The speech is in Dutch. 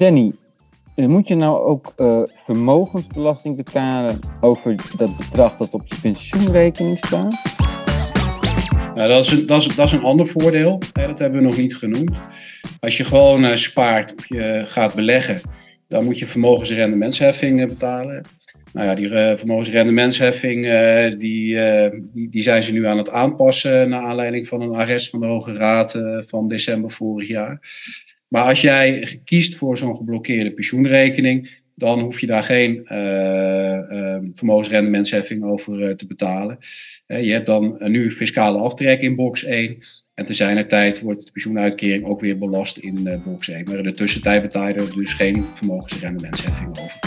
Danny, eh, moet je nou ook uh, vermogensbelasting betalen over dat bedrag dat op je pensioenrekening staat? Nou, dat, is een, dat, is, dat is een ander voordeel. Dat hebben we nog niet genoemd. Als je gewoon uh, spaart of je gaat beleggen, dan moet je vermogensrendementsheffing betalen. Nou ja, die uh, vermogensrendementsheffing, uh, die, die, die, zijn ze nu aan het aanpassen naar aanleiding van een arrest van de Hoge Raad van december vorig jaar. Maar als jij kiest voor zo'n geblokkeerde pensioenrekening, dan hoef je daar geen uh, vermogensrendementsheffing over te betalen. je hebt dan nu fiscale aftrek in box 1. En te zijner tijd wordt de pensioenuitkering ook weer belast in box 1. Maar in de tussentijd betaal je er dus geen vermogensrendementsheffing over.